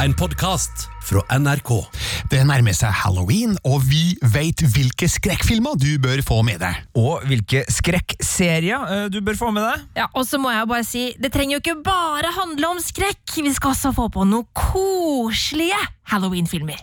En podkast fra NRK. Det nærmer seg halloween, og vi vet hvilke skrekkfilmer du bør få med deg. Og hvilke skrekkserier eh, du bør få med deg. Ja, Og så må jeg bare si, det trenger jo ikke bare handle om skrekk. Vi skal også få på noen koselige Halloween-filmer.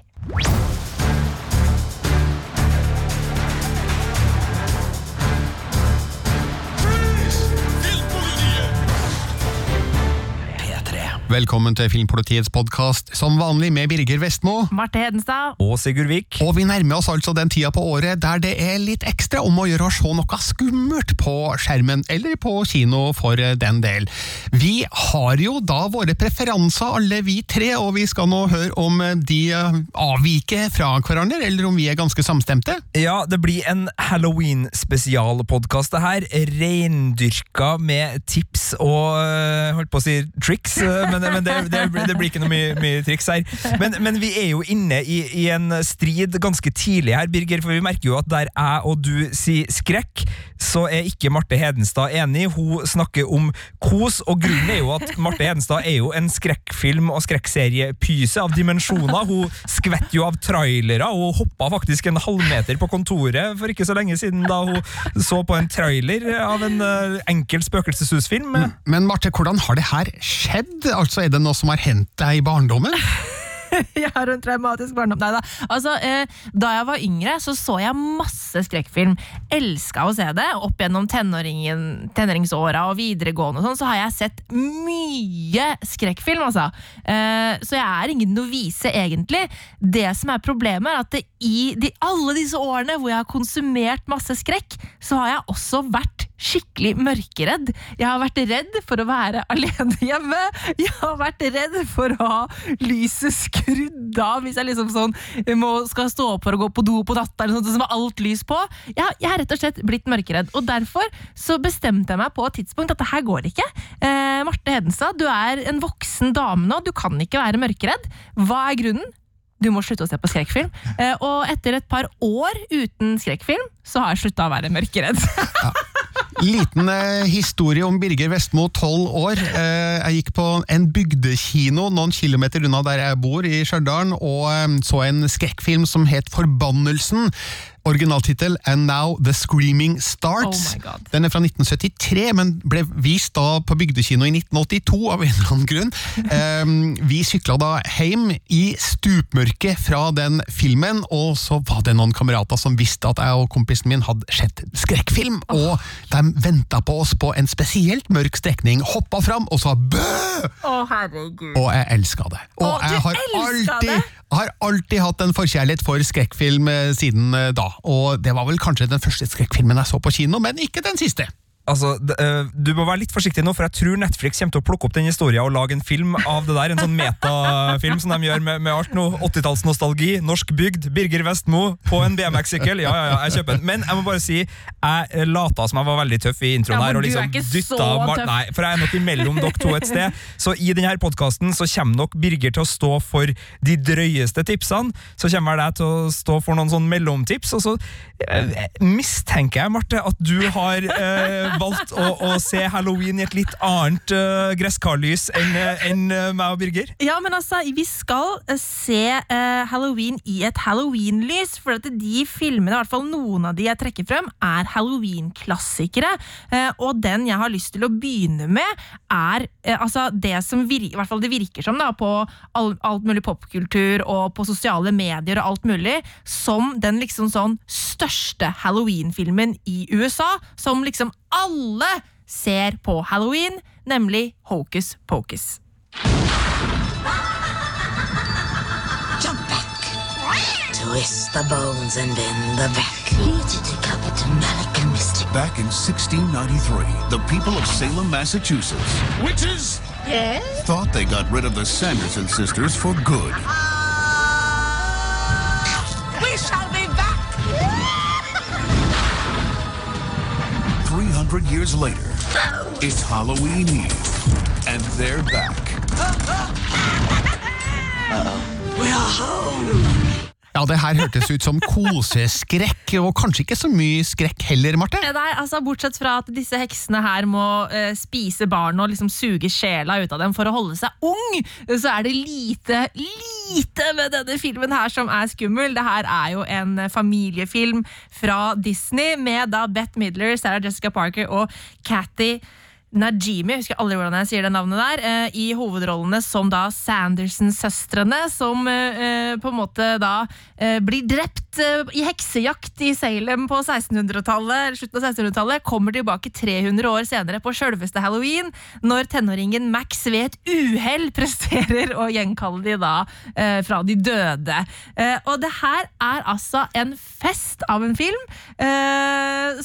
Velkommen til Filmpolitiets podkast, som vanlig med Birger Vestmo. Marte Hedenstad. Og Sigurd Vik. Og vi nærmer oss altså den tida på året der det er litt ekstra om å gjøre å se noe skummelt på skjermen, eller på kino for den del. Vi har jo da våre preferanser alle vi tre, og vi skal nå høre om de avviker fra hverandre, eller om vi er ganske samstemte. Ja, det blir en Halloween-spesialpodkast, det her. Reindyrka med tips og øh, holdt på å si triks, øh, men, men det, det, det blir ikke noe mye, mye triks her. Men, men vi er jo inne i, i en strid ganske tidlig her, Birger, for vi merker jo at der jeg og du sier skrekk, så er ikke Marte Hedenstad enig. Hun snakker om kos, og grunnen er jo at Marte Hedenstad er jo en skrekkfilm- og skrekkseriepyse av dimensjoner. Hun skvetter jo av trailere, og hoppa faktisk en halvmeter på kontoret for ikke så lenge siden da hun så på en trailer av en uh, enkel spøkelseshusfilm. Men Marte, hvordan har det her skjedd? Altså, Er det noe som har hendt deg i barndommen? jeg har en traumatisk barndom. Nei da. Altså, eh, da jeg var yngre, så så jeg masse skrekkfilm. Elska å se det. Opp gjennom tenåringsåra og videregående og sånn, så har jeg sett mye skrekkfilm, altså. Eh, så jeg er ingen novise, egentlig. Det som er problemet, er at det, i de, alle disse årene hvor jeg har konsumert masse skrekk, så har jeg også vært skikkelig mørkeredd. Jeg har vært redd for å være alene hjemme. Jeg har vært redd for å ha lyset skrudd av hvis jeg liksom sånn må, skal stå opp for å gå på do på natta, eller sånt, så må alt lys på. Jeg, jeg har rett og slett blitt mørkeredd, og derfor så bestemte jeg meg på et tidspunkt at det her går ikke. Eh, Marte Hedenstad, du er en voksen dame nå, du kan ikke være mørkeredd. Hva er grunnen? Du må slutte å se på skrekkfilm. Eh, og etter et par år uten skrekkfilm, så har jeg slutta å være mørkeredd. Liten eh, historie om Birger Vestmo, tolv år. Eh, jeg gikk på en bygdekino noen kilometer unna der jeg bor, i Stjørdal, og eh, så en skrekkfilm som het Forbannelsen. Originaltittel And Now The Screaming Starts. Oh. Den er fra 1973, men ble vist da på bygdekino i 1982 av en eller annen grunn. Um, vi sykla da hjem i stupmørket fra den filmen, og så var det noen kamerater som visste at jeg og kompisen min hadde sett skrekkfilm, og de venta på oss på en spesielt mørk strekning, hoppa fram og sa bø! Oh. Og jeg elska det. Og jeg har alltid, har alltid hatt en forkjærlighet for skrekkfilm eh, siden eh, da. Og det var vel kanskje den første skrekkfilmen jeg så på kino, men ikke den siste. Altså, øh, Du må være litt forsiktig nå, for jeg tror Netflix kommer til å plukke opp den historien og lage en film av det der. En sånn metafilm som de gjør med, med alt nå. 80-tallsnostalgi, norsk bygd, Birger Vestmo på en BMX-sykkel. Ja, ja, ja, jeg kjøper den. Men jeg må bare si, jeg lata som jeg var veldig tøff i introen Ja, her. Og liksom dytta. Nei, for jeg er nok imellom dere to et sted. Så i denne podkasten så kommer nok Birger til å stå for de drøyeste tipsene. Så kommer jeg til å stå for noen sånn mellomtips. Og så eh, mistenker jeg, Marte, at du har eh, valgt å, å se halloween i et litt annet uh, gresskarlys enn en, enn, eh, meg og Birger. Ja, men altså, vi skal eh, se uh, Halloween i et Halloween-lys, for at de filmene, i hvert fall noen av de jeg trekker frem, er Halloween-klassikere. Eh, og den jeg har lyst til å begynne med, er eh, altså det som vir i hvert fall det virker som da, på all, alt mulig popkultur og på sosiale medier og alt mulig, som den liksom sånn største Halloween-filmen i USA, som liksom alle ser på Halloween, nemlig Hocus Pocus. Jump back. Twist the bones and bend the back. Here to decapit a Malika mystic. Back in 1693, the people of Salem, Massachusetts Witches? Yes? thought they got rid of the Sanderson sisters for good. 300 years later, it's Halloween Eve, and they're back. We are home. Ja, det her hørtes ut som koseskrekk, og kanskje ikke så mye skrekk heller, Marte? Nei, altså Bortsett fra at disse heksene her må uh, spise barn og liksom suge sjela ut av dem for å holde seg ung, så er det lite, lite med denne filmen her som er skummel. Det her er jo en familiefilm fra Disney med da Bette Midler, Sarah Jessica Parker og Kathy Najimi, husker aldri hvordan jeg sier det navnet der, eh, i hovedrollene som da Sanderson-søstrene, som eh, eh, på en måte da blir drept i heksejakt i Salem på 1600-tallet, slutten av 1600-tallet, kommer tilbake 300 år senere på sjølveste halloween, når tenåringen Max ved et uhell presterer å gjenkalle de da fra de døde. Og det her er altså en fest av en film,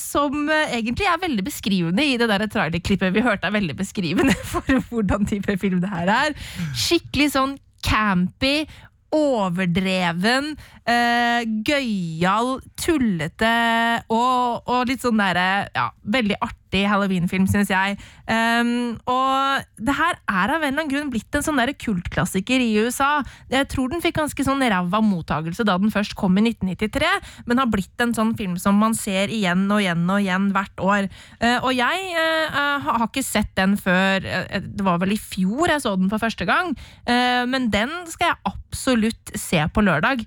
som egentlig er veldig beskrivende i det der trailerklippet vi hørte er veldig beskrivende for hvordan type film det her er. Skikkelig sånn campy, overdreven, eh, gøyal, tullete og, og litt sånn derre Ja, veldig artig halloweenfilm, syns jeg. Um, og det her er av en eller annen grunn blitt en sånn der kultklassiker i USA. Jeg tror den fikk ganske sånn ræva mottagelse da den først kom i 1993, men har blitt en sånn film som man ser igjen og igjen og igjen hvert år. Uh, og jeg uh, har ikke sett den før Det var vel i fjor jeg så den for første gang, men den skal jeg absolutt se på lørdag,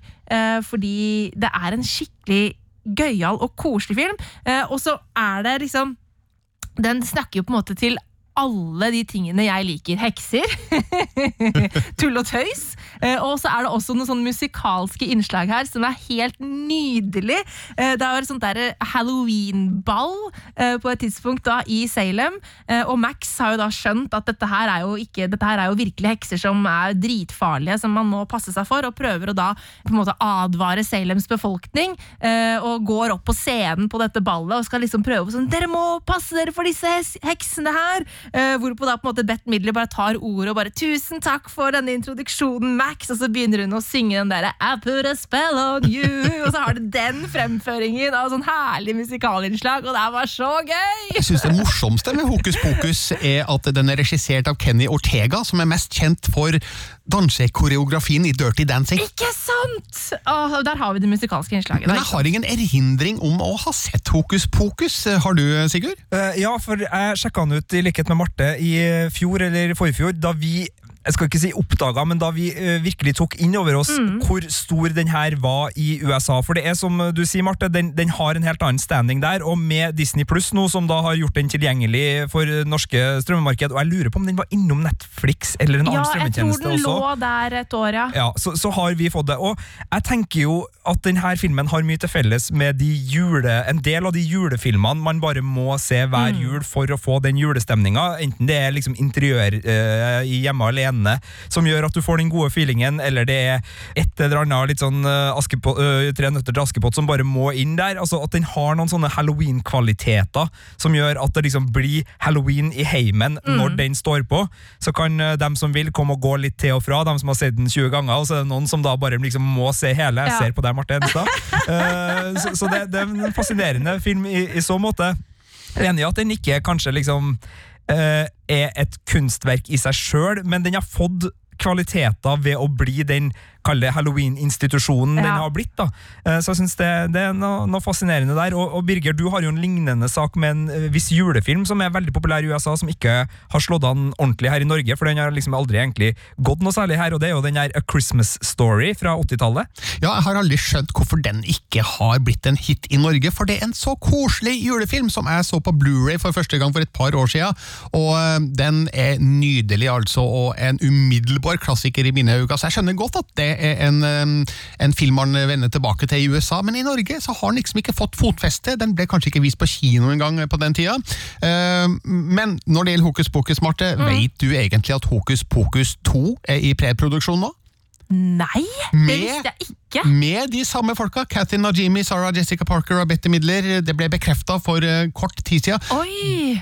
fordi det er en skikkelig gøyal og koselig film. Eh, og så er det liksom den snakker jo på en måte til alle de tingene jeg liker. Hekser, tull og tøys. Eh, og så er det også noen sånne musikalske innslag her som er helt nydelig. Eh, det er et sånt der halloween-ball eh, på et tidspunkt da i Salem. Eh, og Max har jo da skjønt at dette her er jo ikke Dette her er jo virkelig hekser som er dritfarlige, som man må passe seg for, og prøver å da på en måte advare Salems befolkning. eh, og går opp på scenen på dette ballet og skal liksom prøve sånn Dere må passe dere for disse heksene her! Eh, hvorpå da på en måte Bett Midler bare tar ordet og bare 'Tusen takk for denne introduksjonen, Max', og så begynner hun å synge den derre 'I put a spell on you', og så har det den fremføringen av sånn herlig musikalinnslag, og det var så gøy! Jeg synes Det morsomste med Hokus Pokus er at den er regissert av Kenny Ortega, som er mest kjent for dansekoreografien i Dirty Dancing. Ikke sant?! Åh, der har vi det musikalske innslaget. Men jeg har ingen erindring om å ha sett Hokus Pokus. Har du, Sigurd? Uh, ja, for jeg sjekka den ut i likhet med Marte i fjor eller forfjor, da vi jeg skal ikke si oppdaga, men da vi eh, virkelig tok inn over oss hvor stor den her var i USA. For det er som du sier, Marte, den, den har en helt annen standing der, og med Disney Pluss nå, som da har gjort den tilgjengelig for norske strømmemarked, og jeg lurer på om den var innom Netflix eller en Ja, annen jeg tror den også. lå der et år, ja. Ja, så, så har vi fått det. Og jeg tenker jo at denne filmen har mye til felles med de jule, en del av de julefilmene man bare må se hver jul for å få den julestemninga. Enten det er liksom interiør eh, i hjemme alene som gjør at du får den gode feelingen, eller det er et eller annet litt sånn eh, Askepott, eh, Tre nøtter til Askepott som bare må inn der. Altså At den har noen sånne halloween-kvaliteter som gjør at det liksom blir halloween i heimen når den står på. Så kan eh, dem som vil komme og gå litt til og fra, dem som har sett den 20 ganger, og så er det noen som da bare liksom må se hele. Jeg Ja. ser på deg, Marte Enstad. uh, så så det, det er en fascinerende film i, i så måte. Jeg er enig i at den ikke kanskje liksom er et kunstverk i seg sjøl, men den har fått kvaliteter ved å bli den kall det halloween-institusjonen den har blitt. da. Eh, Så jeg synes det, det er noe, noe fascinerende der. Og, og Birger, du har jo en lignende sak med en eh, viss julefilm som er veldig populær i USA, som ikke har slått an ordentlig her i Norge, for den har liksom aldri egentlig gått noe særlig her, og det er jo den der A Christmas Story fra 80-tallet. Ja, jeg har aldri skjønt hvorfor den ikke har blitt en hit i Norge, for det er en så koselig julefilm som jeg så på Blu-ray for første gang for et par år siden, og øh, den er nydelig altså, og en umiddelbar klassiker i mine øyne, så jeg skjønner godt at det en, en film han vender tilbake til i USA, men i Norge så har den liksom ikke fått fotfeste, den ble kanskje ikke vist på kino engang på den tida, men når det gjelder Hokus Pokus, Marte, vet du egentlig at Hokus Pokus 2 er i preproduksjon nå? Nei, det visste jeg ikke. Med de samme folka, Kathy Najimi, Sarah Jessica Parker og Betty Midler. Det ble bekrefta for eh, kort tid siden.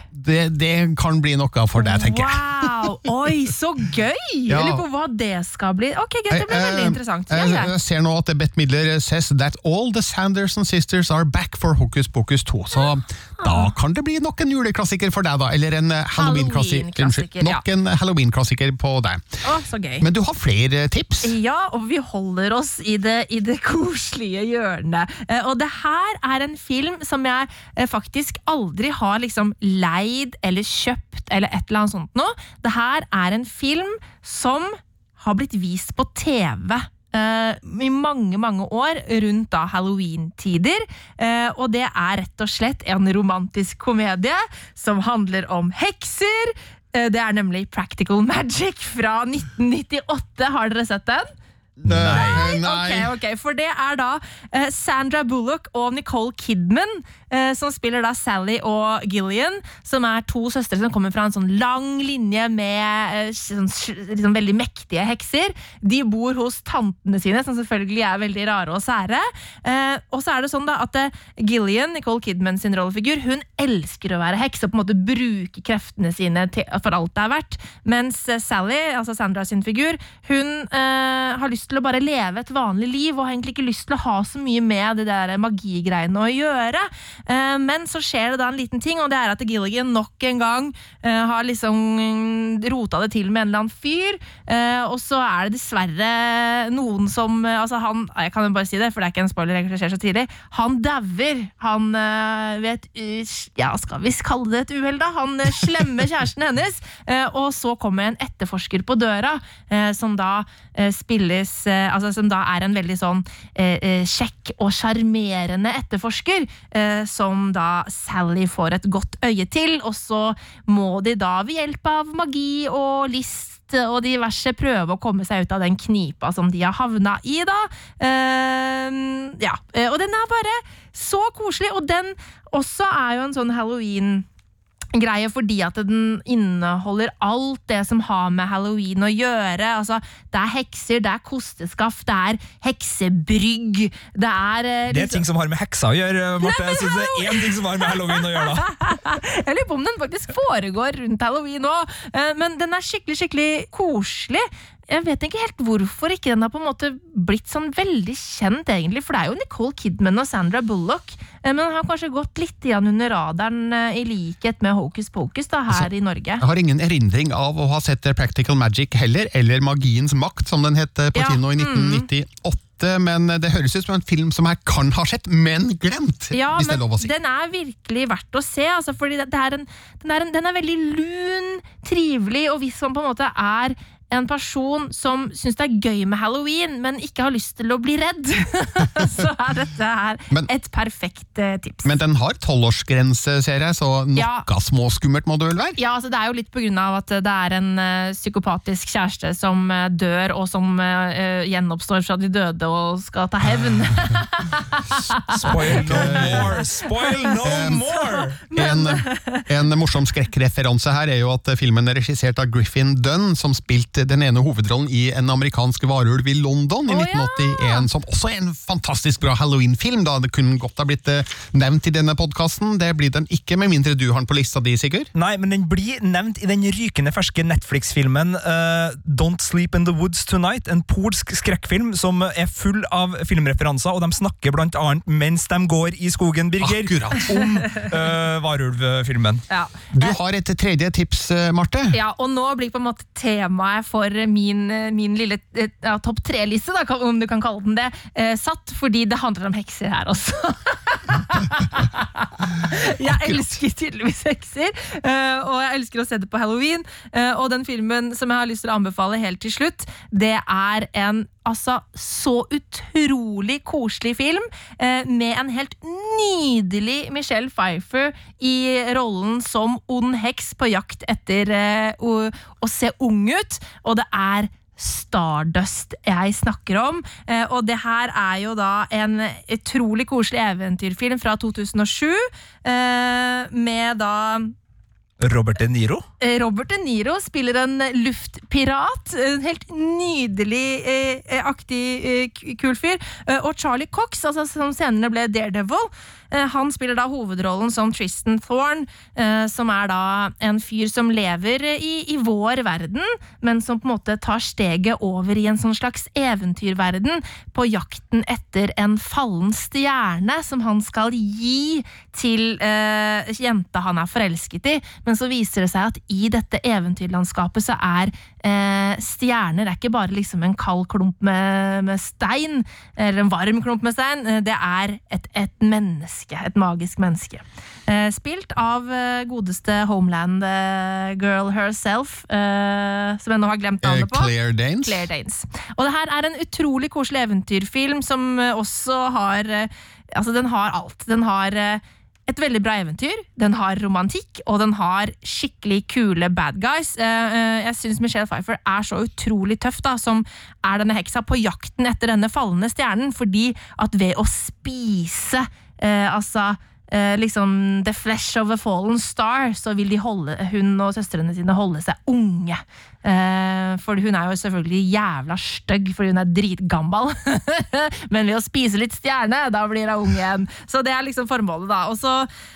Det, det kan bli noe for deg, tenker jeg. Wow! Oi, så gøy! Ja. Jeg lurer på hva det skal bli. Ok, greit, Det blir Eh, veldig eh, interessant. Jeg, ja. jeg ser nå at Bett Midler says that all the Sanderson sisters are back for Hokus Pokus 2. Så da kan det bli nok en juleklassiker for deg, da. Eller en eh, Halloween-klassiker. Unnskyld, Nok en Halloween-klassiker på deg. Å, så gøy. Men du har flere tips? Ja, og vi holder oss i det, i det koselige hjørnet. Eh, og det her er en film som jeg eh, faktisk aldri har liksom leid eller kjøpt eller et eller annet sånt noe. Det her er en film som har blitt vist på TV. Eh, I mange mange år, rundt da halloween-tider. Eh, og det er rett og slett en romantisk komedie som handler om hekser. Eh, det er nemlig Practical Magic fra 1998. Har dere sett den? Nei. Ok, ok, For det er da eh, Sandra Bullock og Nicole Kidman eh, som spiller da Sally og Gillian, som er to søstre som kommer fra en sånn lang linje med eh, sånn, liksom veldig mektige hekser. De bor hos tantene sine, som selvfølgelig er veldig rare og sære. Og så er det sånn da at Gillian, Nicole Kidman sin rollefigur, hun elsker å være heks og på en måte bruke kreftene sine til, for alt det er verdt. Mens Sally, altså Sandra sin figur, hun har lyst til å bare leve et vanlig liv og har egentlig ikke lyst til å ha så mye med det der magigreiene å gjøre. Eh, men så skjer det da en liten ting, og det er at Gilligan nok en gang eh, har liksom mm, rota det til med en eller annen fyr, eh, og så er det dessverre noen som Altså han Jeg kan jo bare si det, for det er ikke en spoiler, egentlig, skjer så tidlig. Han dauer. Han ved et uh, Ja, skal vi kalle det et uhell, da? Han slemme kjæresten hennes, og så kommer en etterforsker på døra, som da spilles Altså som da er en veldig sånn eh, eh, kjekk og sjarmerende etterforsker, eh, som da Sally får et godt øye til, og så må de da ved hjelp av magi og list og diverse prøve å komme seg ut av den knipa som de har havna i, da. Uh, ja, og den er bare så koselig, og den også er jo en sånn halloween greie fordi at den inneholder alt det som har med halloween å gjøre. Altså, det er hekser, det er kosteskaft, det er heksebrygg, det er eh, Det er ting som har med heksa å gjøre, Marte. Jeg synes det er én ting som har med halloween å gjøre, da. Jeg lurer på om den faktisk foregår rundt halloween òg, men den er skikkelig, skikkelig koselig. Jeg vet ikke helt hvorfor ikke den har på en måte blitt sånn veldig kjent, egentlig. For det er jo Nicole Kidman og Sandra Bullock. eh, Men den har kanskje gått litt igjen under radaren, eh, i likhet med Hocus Pocus da, her i Norge. Jeg har ingen erindring av å ha sett Practical Magic heller, eller Magiens makt, som den het på Ja, kino i mm. 1998. Men det høres ut som en film som jeg kan ha sett, men glemt! Ja, hvis det er men lov å si. den er virkelig verdt å se, altså, fordi er en, den, er en, den er veldig lun, trivelig, og hvis man på en måte er en person som syns det er gøy med halloween, men ikke har lyst til å bli redd, så er dette her Men- et perfekt eh, tips. Men den har tolvårsgrense, ser jeg, så noe Ja. småskummelt må det vel være? Ja, altså Det er jo litt på grunn av at det er en uh, psykopatisk kjæreste som uh, dør, og som uh, eh, gjenoppstår fra de døde og skal ta hevn. Spoil no more! Spoil no more! En, en morsom skrekkreferanse her er jo at filmen er regissert av Griffin Dunn, som spilte den ene hovedrollen i En amerikansk varulv i London i Å, ja! 1981, som også er en fantastisk bra Halloween-film. da Det kunne godt ha blitt eh, nevnt i denne podkasten. Det blir den ikke, med mindre du har den på lista di, Sigurd. Nei, men den blir nevnt i den rykende ferske Netflix-filmen uh, Don't Sleep in the Woods Tonight, en polsk skrekkfilm som er full av filmreferanser, og de snakker blant annet mens de går i skogen, Birger, Akkurat. om uh, varulvfilmen. ja. Du har et tredje tips, Marte. Ja, og nå blir på en måte temaet for min, min lille eh, ja, topp tre-liste, om du kan kalle den det, eh, satt, fordi det handler om hekser her også. jeg elsker tydeligvis hekser, eh, og jeg elsker å se det på halloween. og den filmen som jeg har lyst til å anbefale helt til slutt, det er en altså så utrolig koselig film eh, med en helt nydelig Michelle Pfeiffer i rollen som ond heks på jakt etter eh, å, å se ung ut, og det er Stardust jeg snakker om. Eh, og det her er jo da en utrolig koselig eventyrfilm fra 2007, eh, med da Robert De Niro? Eh, Robert De Niro spiller en luftpirat. En helt nydelig eh, eh, aktig eh, kul fyr. Og Charlie Cox, altså, som senere ble Daredevil, han spiller da hovedrollen som Tristan Thorne, som er da en fyr som lever i, i vår verden, men som på en måte tar steget over i en sånn slags eventyrverden på jakten etter en fallen stjerne som han skal gi til eh, jenta han er forelsket i. Men så viser det seg at i dette eventyrlandskapet så er eh, stjerner er ikke bare liksom en kald klump med, med stein, eller en varm klump med stein. Eh, det er et, et menneske, et magisk menneske. Eh, spilt av eh, godeste Homeland eh, girl herself, eh, som jeg nå har glemt navnet på. Claire Danes. Claire Danes. Og det her er en utrolig koselig eventyrfilm som også har Altså, den har alt. Den har et veldig bra eventyr, den har romantikk, og den har skikkelig kule bad guys. Eh, eh, Jeg syns Michelle Pfeiffer er så utrolig tøff, da, som er denne heksa på jakten etter denne falne stjernen, fordi at ved å spise eh, altså eh, liksom The flesh of a fallen star, så vil de holde, hun og søstrene sine holde seg unge. Eh, for hun er jo selvfølgelig jævla stygg, fordi hun er dritgammal. Men ved å spise litt stjerne, da blir hun ung igjen. Så det er liksom formålet, da. Og så,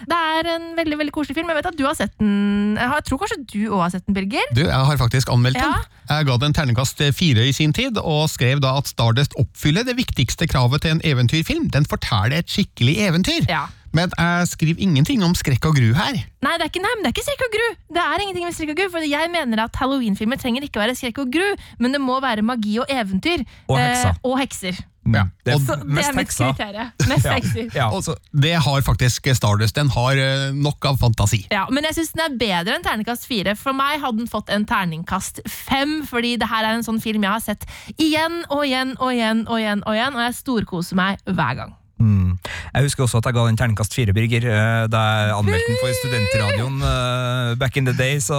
det er en veldig veldig koselig film. Jeg vet at du har sett den. Jeg tror kanskje du òg har sett den, Birger? Du, jeg har faktisk anmeldt Ja. den. Jeg ga den terningkast fire i sin tid, og skrev da at Stardust oppfyller det viktigste kravet til en eventyrfilm. Den forteller et skikkelig eventyr. Ja. Men jeg skriver ingenting om skrekk og gru her. Nei, det er ikke, nei, men det er ikke skrekk og gru. Det er ingenting med skrekk og gru, for Jeg mener at Halloween-filmer trenger ikke være skrekk og gru, men det må være magi og eventyr. Og hekser. Eh, og hekser. Ja. Det Og- er Så det er mitt kriterium. Mest Ja. hekser. Ja. Også, det har faktisk Stardust. Den har eh, nok av fantasi. Ja, men jeg syns den er bedre enn terningkast fire. For meg hadde den fått en terningkast fem, fordi det her er en sånn film jeg har sett igjen og igjen og igjen og igjen, og igjen, og jeg storkoser meg hver gang. Jeg husker også at jeg ga den terningkast fire, Birger, eh, da jeg anmeldte den for studentradioen eh, back in the day. Så,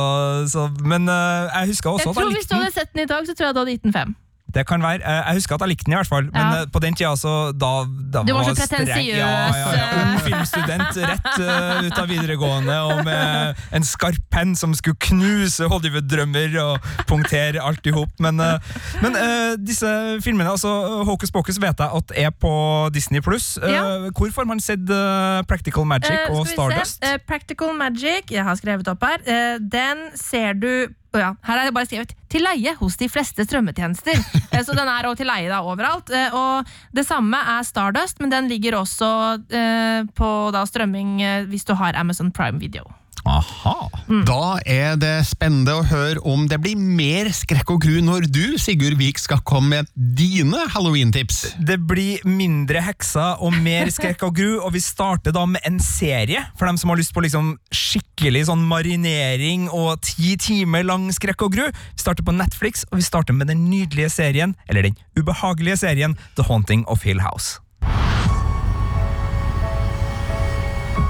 så, men eh, jeg husker også Jeg at den jeg Hvis du hadde sett den i dag, så tror jeg du hadde gitt den fem. Det kan være. Eh, Jeg husker at jeg likte den, i hvert fall. Men Ja. eh, på den tida så da, da Du var så pretensiøs. Ja, ja, ja. Ung filmstudent rett uh, ut av videregående og med en skarp penn som skulle knuse Hollywood-drømmer og punktere alt i hop. Men, uh, men uh, disse filmene, altså Hocus Pocus vet jeg at er på Disney pluss. Hvor får man sett eh, Practical Magic Eh, og. Stardust? Eh, Practical Magic, jeg har skrevet opp her. Eh, den ser du ja, Her er det bare skrevet 'til leie hos de fleste strømmetjenester'. Eh, så den er også til leie da overalt. Eh, og det samme er Stardust, men den ligger også eh, på da strømming hvis du har Amazon Prime Video. Aha. Da er det spennende å høre om det blir mer skrekk og gru når du, Sigurd Vik, skal komme med dine halloween-tips. Det blir mindre hekser og mer skrekk og gru, og vi starter da med en serie for dem som har lyst på liksom skikkelig sånn marinering og ti timer lang skrekk og gru. Vi starter på Netflix, og vi starter med den nydelige serien, eller den ubehagelige serien, The Haunting of Hill House.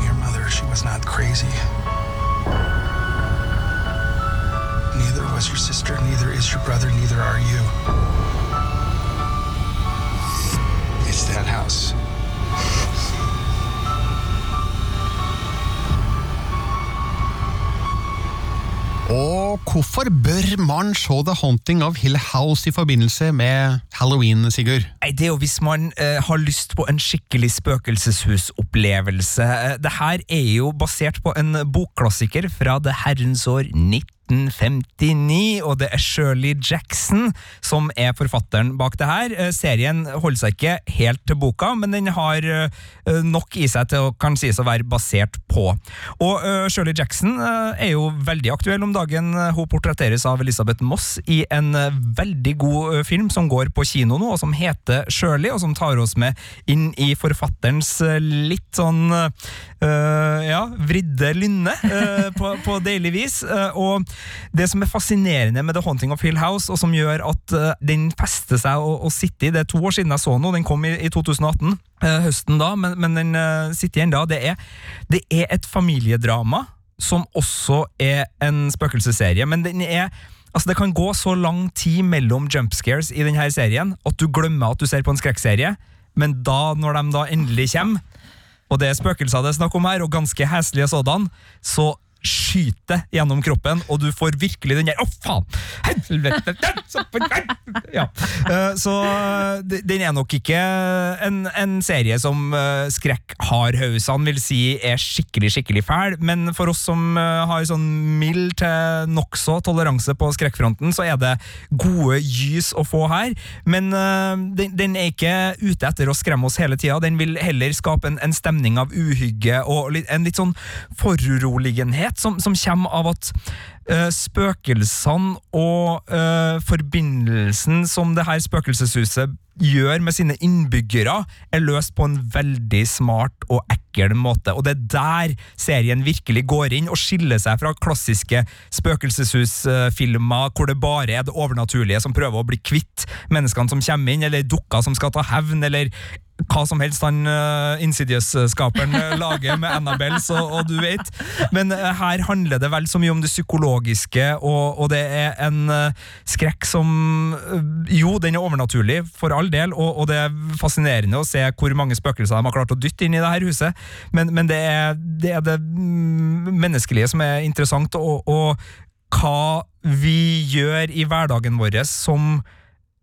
Your mother, she was not crazy. Was your sister, neither is your brother, neither are you. It's that house. Og hvorfor bør man se The Haunting of Hill House i forbindelse med halloween, Sigurd? Nei, Det er jo hvis man eh, har lyst på en skikkelig spøkelseshusopplevelse. Eh, det her er jo basert på en bokklassiker fra det herrens år 1959, og det er Shirley Jackson som er forfatteren bak det her. Eh, Serien holder seg ikke helt til boka, men den har eh, nok i seg til å kan sies å være basert på. Og eh, Shirley Jackson eh, er jo veldig aktuell om dagen. Hun portretteres av Elisabeth Moss i en veldig god film som går på kino nå, og som heter Shirley, og som tar oss med inn i forfatterens eh, litt sånn eh, ja, vridde lynne eh, på, på deilig vis. Og det som er fascinerende med The Haunting of Hill House, og som gjør at den fester seg å, å sitte i Det er to år siden jeg så den, den kom i, i 2018. eh, høsten da, men, men den sitter igjen da. Det er, det er et familiedrama som også er en spøkelsesserie, men den er Altså Det kan gå så lang tid mellom jump scares i denne serien at du glemmer at du ser på en skrekkserie, men da, når de da endelig kommer, og det er spøkelser det er snakk om her, og ganske heslige sådan, så skyter gjennom kroppen, og du får virkelig den der Å, faen! Helvete! Ja. Eh, Så den er nok ikke en, en serie som eh, skrekkhardhausene vil si er skikkelig, skikkelig fæl, men for oss som eh, har sånn mild til nokså toleranse på skrekkfronten, så er det gode gys å få her. Men den, den er ikke ute etter å skremme oss hele tida, den vil heller skape en, en stemning av uhygge og en litt sånn foruroligenhet som, som kommer av at uh, spøkelsene og uh, forbindelsen som det her spøkelseshuset gjør med sine innbyggere, er løst på en veldig smart og ekkel måte. Og det er der serien virkelig går inn og skiller seg fra klassiske spøkelseshusfilmer hvor det bare er det overnaturlige som prøver å bli kvitt menneskene som kommer inn, eller dukker som skal ta hevn, eller hva som helst han uh, Insidious-skaperen eh, lager med Annabelles og, og du vet. Men uh, her handler det vel så mye om det psykologiske, og, og det er en uh, skrekk som eh, Jo, den er overnaturlig, for all del, og, og det er fascinerende å se hvor mange spøkelser de har klart å dytte inn i det her huset, men, men det, er, det er det mm, menneskelige som er interessant, og hva vi gjør i hverdagen vår som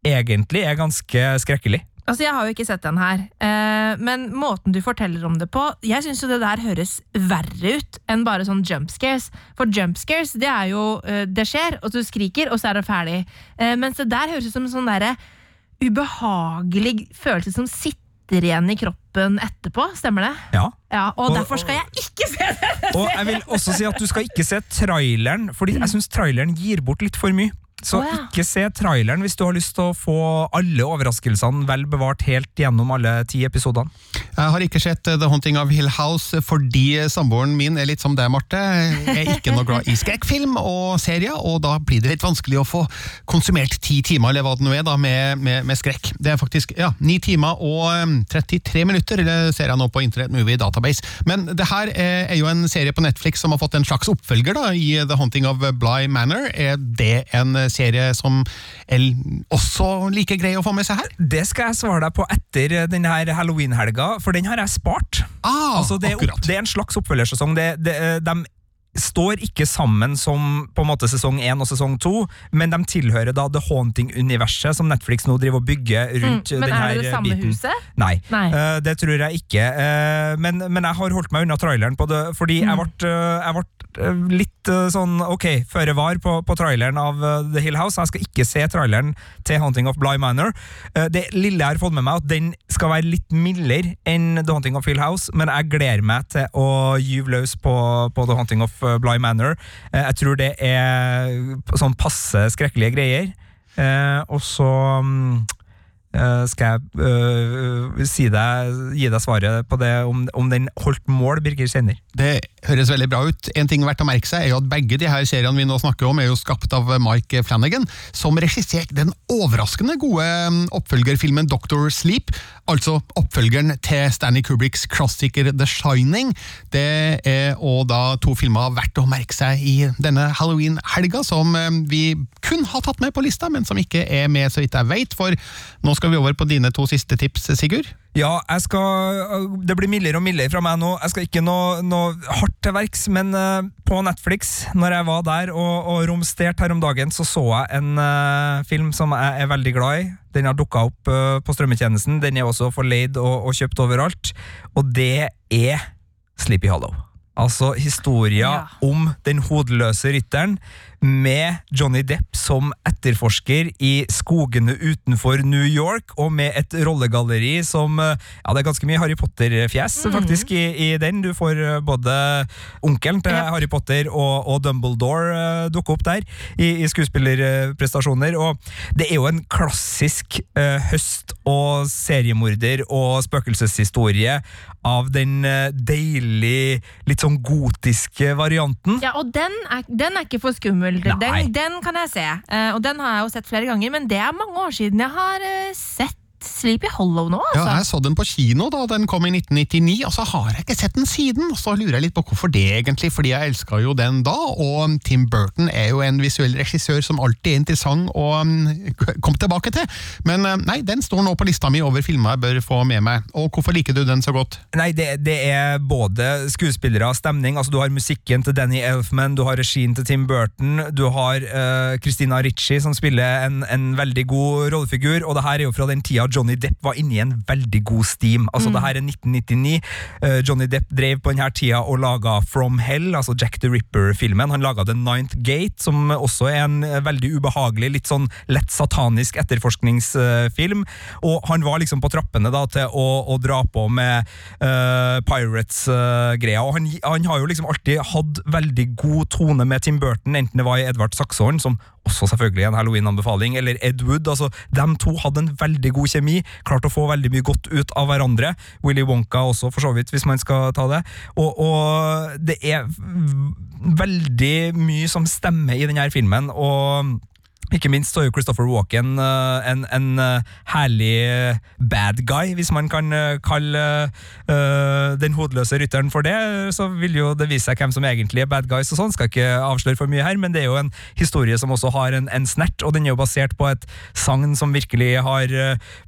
egentlig er ganske skrekkelig. Altså, Jeg har jo ikke sett den her, eh, men måten du forteller om det på Jeg syns jo det der høres verre ut enn bare sånn jump scares. For jump scares, det er jo eh, Det skjer, og du skriker, og så er det ferdig. Eh, mens det der høres ut som en sånn derre ubehagelig følelse som sitter igjen i kroppen etterpå. Stemmer det? Ja. Ja, Og, Og- derfor skal jeg ikke se det! Og jeg vil også si at du skal ikke se traileren, fordi jeg syns traileren gir bort litt for mye. Så oh, ja. ikke se traileren hvis du har lyst til å få alle overraskelsene vel bevart helt gjennom alle ti episodene. Jeg har ikke sett eh, The Haunting of Hill House fordi samboeren min er litt som deg, Marte. Jeg er ikke noe glad i skrekkfilm og serier, og da blir det litt vanskelig å få konsumert ti timer eller hva det nå er da, med, med, med skrekk. Det er faktisk ja, ni timer og eh, 33 minutter, det ser jeg nå på Internet Movie Database. Men det her er, jo en serie på Netflix som har fått en slags oppfølger da, i The Haunting of Bly Manor. Er det en serie som er også like grei å få med seg her? Det skal jeg svare deg på etter denne her halloween-helga, for den har jeg spart. Ah, altså det, er opp, det er en slags oppfølgersesong. Det, det, de står ikke sammen som på en måte sesong én og sesong to, men de tilhører da The Haunting-universet som Netflix nå driver og bygger rundt Mm, men den er det det samme biten. huset? Nei, Nei. Uh, det tror jeg ikke. Uh, men, men jeg har holdt meg unna traileren på det, fordi Mm. jeg ble, uh, jeg ble eh, litt eh, sånn ok, føre var på, på traileren av eh, The Hill House. Jeg skal ikke se traileren til Haunting of Bly Manor. Det lille jeg har fått med meg, at den skal være litt mildere enn The Haunting of Hill House, men jeg gleder meg til å gyve løs på, på The Haunting of Bligh Manor. Jeg tror det er sånn passe skrekkelige greier. Og så mm, skal jeg eh, si deg, gi deg svaret på det om, om den holdt mål, Birger Kjenner? Det høres veldig bra ut. En ting verdt å merke seg er jo at begge de her seriene vi nå snakker om, er jo skapt av Mike Flanagan, som regisserte den overraskende gode mm, oppfølgerfilmen Doctor Sleep, altså oppfølgeren til Stanley Kubricks klassiker The Shining. Det er og da to filmer verdt å merke seg i denne Halloween-helga, som mm, vi kun har tatt med på lista, men som ikke er med, så vidt jeg vet, for nå skal vi over på dine to siste tips, Sigurd. Ja, jeg skal Det blir mildere og mildere fra meg nå. Jeg skal ikke noe, noe hardt til verks, men eh, på Netflix, når jeg var der og, og romsterte her om dagen, så så jeg en uh, film som jeg er veldig glad i. Den har dukka opp uh, på strømmetjenesten. Den er også forleid og, og kjøpt overalt. Og det er Sleepy Hollow. Altså historia Ja. om den hodeløse rytteren med Johnny Depp som etterforsker i skogene utenfor New York, og med et rollegalleri som eh, Ja, det er ganske mye Harry Potter-fjes faktisk i, i den. Du får eh, både onkelen til Ja. Harry Potter og, og Dumbledore uh, dukke opp der i, i skuespillerprestasjoner. Og det er jo en klassisk uh, høst- og seriemorder og spøkelseshistorie av den uh, deilig, litt sånn gotiske varianten. Ja, og den er, den er ikke for skummel. Nei. Den, den kan jeg se. Eh, og den har jeg jo sett flere ganger, men det er mange år siden jeg har eh, sett Sleepy Hollow nå, altså. Ja, jeg så den på kino da den kom i 1999, og så har jeg ikke sett den siden. Og så lurer jeg litt på hvorfor det, egentlig, fordi jeg elska jo den da. Og Tim Burton er jo en visuell regissør som alltid er interessant å um, komme tilbake til. Men uh, nei, den står nå på lista mi over filmer jeg bør få med meg. Og hvorfor liker du den så godt? Nei, det, det er både skuespillere, stemning, altså du har musikken til Danny Elfman, du har regien til Tim Burton, du har uh, Christina Ricci som spiller en, en veldig god rollefigur, og det her er jo fra den tida Johnny Depp var inne i en veldig god steam. Altså det her er 1999, eh, Johnny Depp drev på denne tida og laga From Hell, altså Jack the Ripper-filmen. Han laga The Ninth Gate, som også er en eh, veldig ubehagelig, litt sånn lett satanisk etterforskningsfilm, og han var liksom på trappene da til å, å dra på med uh, Pirates-greia, og han, han har jo liksom alltid hatt veldig god tone med Tim Burton, enten det var i Edvard Saxhorn, som også selvfølgelig en Halloween-anbefaling, eller Ed Wood. altså De to hadde en veldig god kjemi, klarte å få veldig mye godt ut av hverandre. Willy Wonka også, for så vidt, hvis man skal ta det. Og, og det er veldig mye som stemmer i denne filmen, og ikke minst så er jo Christopher Walken eh, en, en eh, herlig eh, bad guy, hvis man kan kalle den hodeløse rytteren for det. Så vil jo det vise seg hvem som egentlig er bad guys og sånn. Skal ikke avsløre for mye her, men det er jo en historie som også har en, en snert, og den er jo basert på et sagn som virkelig har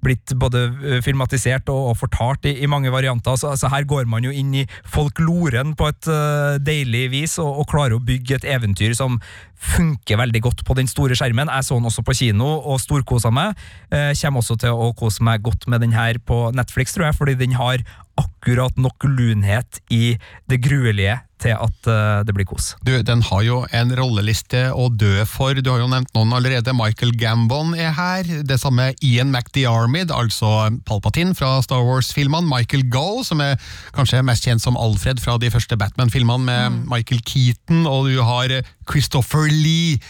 blitt både filmatisert og, og fortalt i, i mange varianter. Så, altså, her går man jo inn i folkloren på et uh, deilig vis, og, og klarer å bygge et eventyr som funker veldig godt på den store skjermen. Jeg så den også på kino og storkosa meg. Eh, kommer også til å kose meg godt med den her på Netflix, tror jeg, fordi den har akkurat nok lunhet i det gruelige til at eh, det blir kos. Du, Den har jo en rolleliste å dø for. Du har jo nevnt noen allerede. Michael Gambon er her. Det samme Ian McDiarmid, altså Palpatine fra Star Wars-filmene. Michael Goe, som er kanskje mest kjent som Alfred fra de første Batman-filmene med Michael Keaton. Og du har Christopher Lee.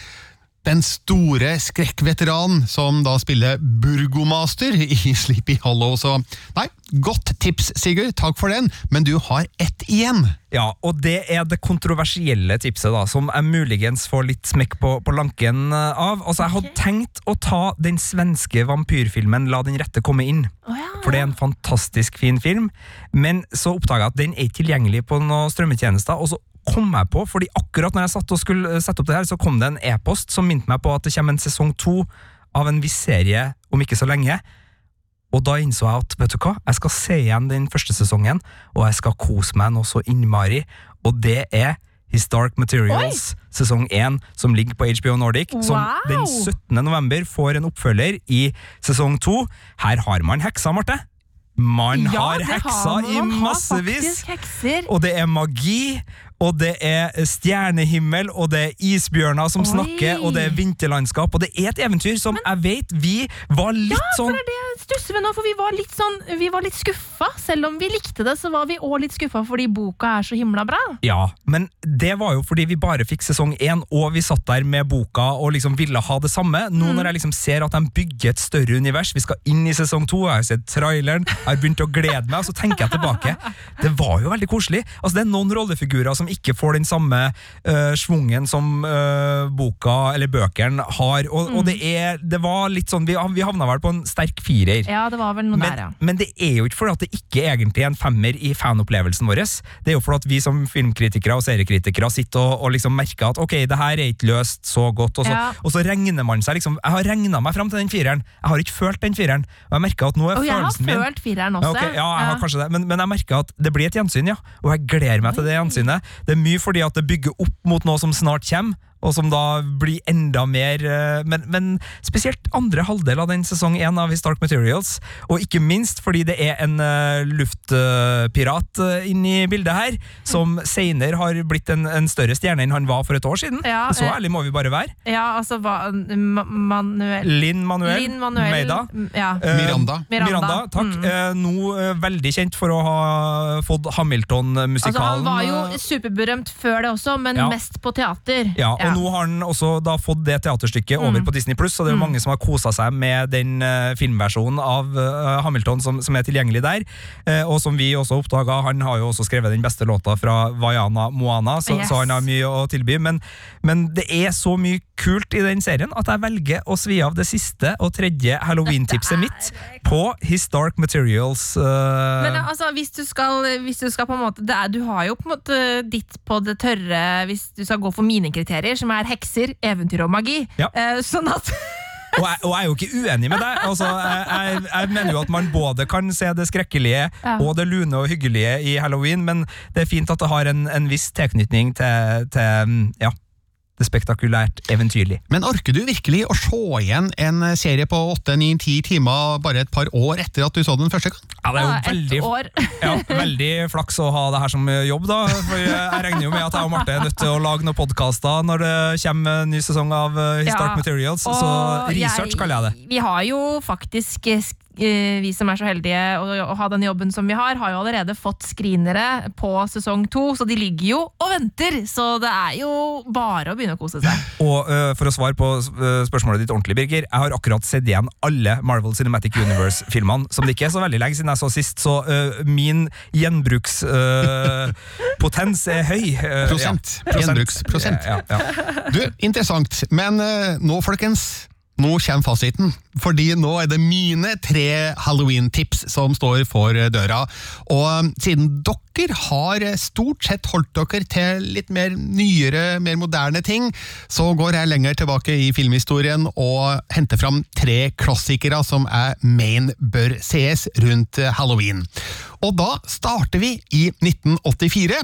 Den store skrekkveteranen som da spiller Burgomaster i Sleepy Hollow. Så nei, godt tips, Sigurd. Takk for den. Men du har ett igjen. Ja, og det er det kontroversielle tipset, da, som jeg muligens får litt smekk på, på lanken eh, av. Altså, Jeg hadde tenkt å ta den svenske vampyrfilmen La den rette komme inn. Oh, ja, For det er en fantastisk fin film, men så oppdaga jeg at den er ikke tilgjengelig på noen strømmetjenester. og så kom jeg på, fordi akkurat når jeg satt og skulle eh, sette opp det her, så kom det en e-post som minte meg på at det kommer en sesong to av en viss serie om ikke så lenge. Og da innså jeg at vet du hva, jeg skal se igjen den første sesongen, og jeg skal kose meg noe så innmari, og det er His Dark Materials sesong 1, som ligger på HBO Nordic, som den 17. november får en oppfølger i sesong 2. Her har man heksa, Marte. Man Ja, har heksa heksa man. i har massevis. Og det er magi, og det er stjernehimmel, og det er isbjørner som Oi. snakker, og det er vinterlandskap, og det er et eventyr som jeg vet vi var litt Ja, for sånn det er det stusser ved nå, for vi var litt sånn Vi var litt skuffa. Selv om vi likte det, så var vi òg litt skuffa fordi boka er så himla bra. Ja, men det var jo fordi vi bare fikk sesong én, og vi satt der med boka og liksom ville ha det samme. Nå Mm. når jeg liksom ser at de bygger et større univers, vi skal inn i sesong to, jeg har sett traileren, jeg har begynt å glede meg, og så tenker jeg tilbake. Det var jo veldig koselig. Altså, det er noen rollefigurer som ikke får den samme uh, svungen som uh, boka eller bøkene har, og, og det, er, det var litt sånn, vi, vi havna vel på en sterk firer. Ja, det var vel noe Men, der, ja. men det er jo ikke fordi at det ikke egentlig er en femmer i fanopplevelsen vår. Det er jo fordi at vi som filmkritikere og seriekritikere sitter og, og liksom merker at ok, det her er ikke løst så godt, og så, Ja. og så regner man seg liksom Jeg har regna meg fram til den fireren, jeg har ikke følt den fireren. Og jeg merker at nå er Og jeg har følt fireren ja, også. ja, jeg har kanskje det, men, men jeg merker at det blir et gjensyn, ja. Og jeg gleder meg til det gjensynet. Det er mye fordi at det bygger opp mot noe som snart kommer, og som da blir enda mer eh, Men, men spesielt andre halvdel av den sesong én av His Dark Materials, og ikke minst fordi det er en uh, luftpirat uh, inni bildet her, som senere har blitt en, en større stjerne enn han var for et år siden. Ja, så eh, ærlig må vi bare være. Ja, altså hva, Manuel Linn Manuel, Lin Manuel Meida. Ja. Uh, Miranda. Miranda, Miranda, takk. mm. Uh, nå eh, veldig kjent for å ha fått Altså, Hamilton-musikalen. han var jo eh, superberømt før det også, men Ja. mest på teater. ja, og nå har han også da fått det teaterstykket over på Disney Pluss, så det er jo mange som har kosa seg med den eh, filmversjonen av eh, Hamilton som, som er tilgjengelig der. Eh, og som vi også oppdaga, han har jo også skrevet den beste låta fra Vaiana Moana, så, Yes. så han har mye å tilby. Men, men det er så mye kult i den serien at jeg velger å svi av det siste og tredje Halloween-tipset mitt på Historic Materials. Uh... Men altså, hvis du skal, hvis du skal på en måte det er, Du har jo på en måte ditt på det tørre hvis du skal gå for mine kriterier, som er hekser, eventyr og magi. Ja. Eh, sånn at og, jeg, og jeg er jo ikke uenig med deg. Altså, jeg, jeg, jeg mener jo at man både kan se det skrekkelige Ja. og det lune og hyggelige i halloween, men det er fint at det har en, en viss tilknytning til, til ja, det spektakulært eventyrlig. Men orker du virkelig å se igjen en serie på 8-9-10 timer bare et par år etter at du så den første gang? Ja, det er jo Ja, veldig, år. ja, veldig flaks å ha det her som jobb, da. For jeg regner jo med at jeg og Marte er nødt til å lage noen podkaster når det kommer en ny sesong av eh, Historic Ja, Materials, så research kaller jeg det. Vi har jo faktisk, vi som er så heldige å, ha den jobben som vi har, har jo allerede fått screenere på sesong to, så de ligger jo og venter! Så det er jo bare å begynne å kose seg. Og uh, for å svare på øh, spørsmålet ditt ordentlig, Birger, jeg har akkurat sett igjen alle Marvel Cinematic Universe-filmene, som det ikke er så veldig lenge siden jeg så sist, så uh, min gjenbrukspotens er høy. Prosent. ja. Gjenbruksprosent. Ja, ja, ja. Du, interessant. Men eh, nå, folkens, nå kommer fasiten. Fordi nå er det mine tre Halloween-tips som står for døra. Og siden dere har stort sett holdt dere til litt mer nyere, mer moderne ting, så går jeg lenger tilbake i filmhistorien og henter fram tre klassikere som jeg mener bør sees rundt halloween. Og da starter vi i 1984.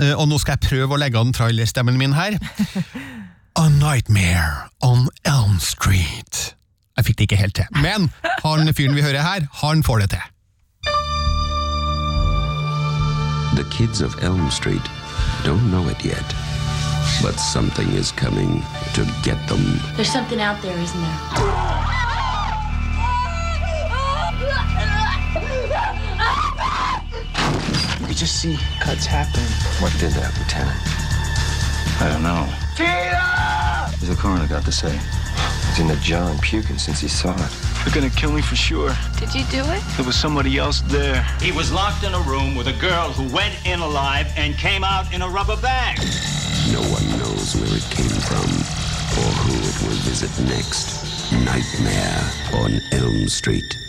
Eh, Og nå skal jeg prøve å legge an trailerstemmen min her. A Nightmare on Elm Street. Jeg fikk det ikke helt til, men han fyren vi hører her, han får det til. The kids of Elm Street don't know it yet, but something is coming to get them. There's something out there, isn't there? We just see cuts happen. What did that, Lieutenant? I don't know. What's the coroner got to say? He's in the John puking since he saw it. They're gonna kill me for sure. Did you do it? There was somebody else there. He was locked in a room with a girl who went in alive and came out in a rubber bag. No one knows where it came from or who it will visit next. Nightmare on Elm Street.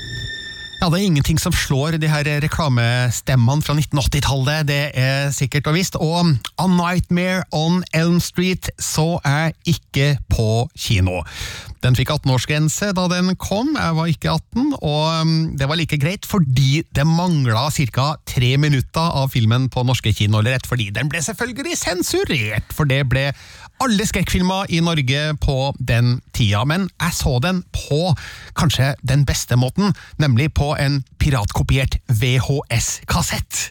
Ja, Det er ingenting som slår de her reklamestemmene fra 1980-tallet, det er sikkert og visst. Og A Nightmare on Elm Street så jeg ikke på kino. Den fikk 18-årsgrense da den kom, jeg var ikke 18, og um, det var like greit fordi det mangla ca. tre minutter av filmen på norske kinoer, rett fordi den ble selvfølgelig sensurert, for det ble alle skrekkfilmer i Norge på den tida, men jeg så den på kanskje den beste måten, nemlig på en piratkopiert VHS-kassett.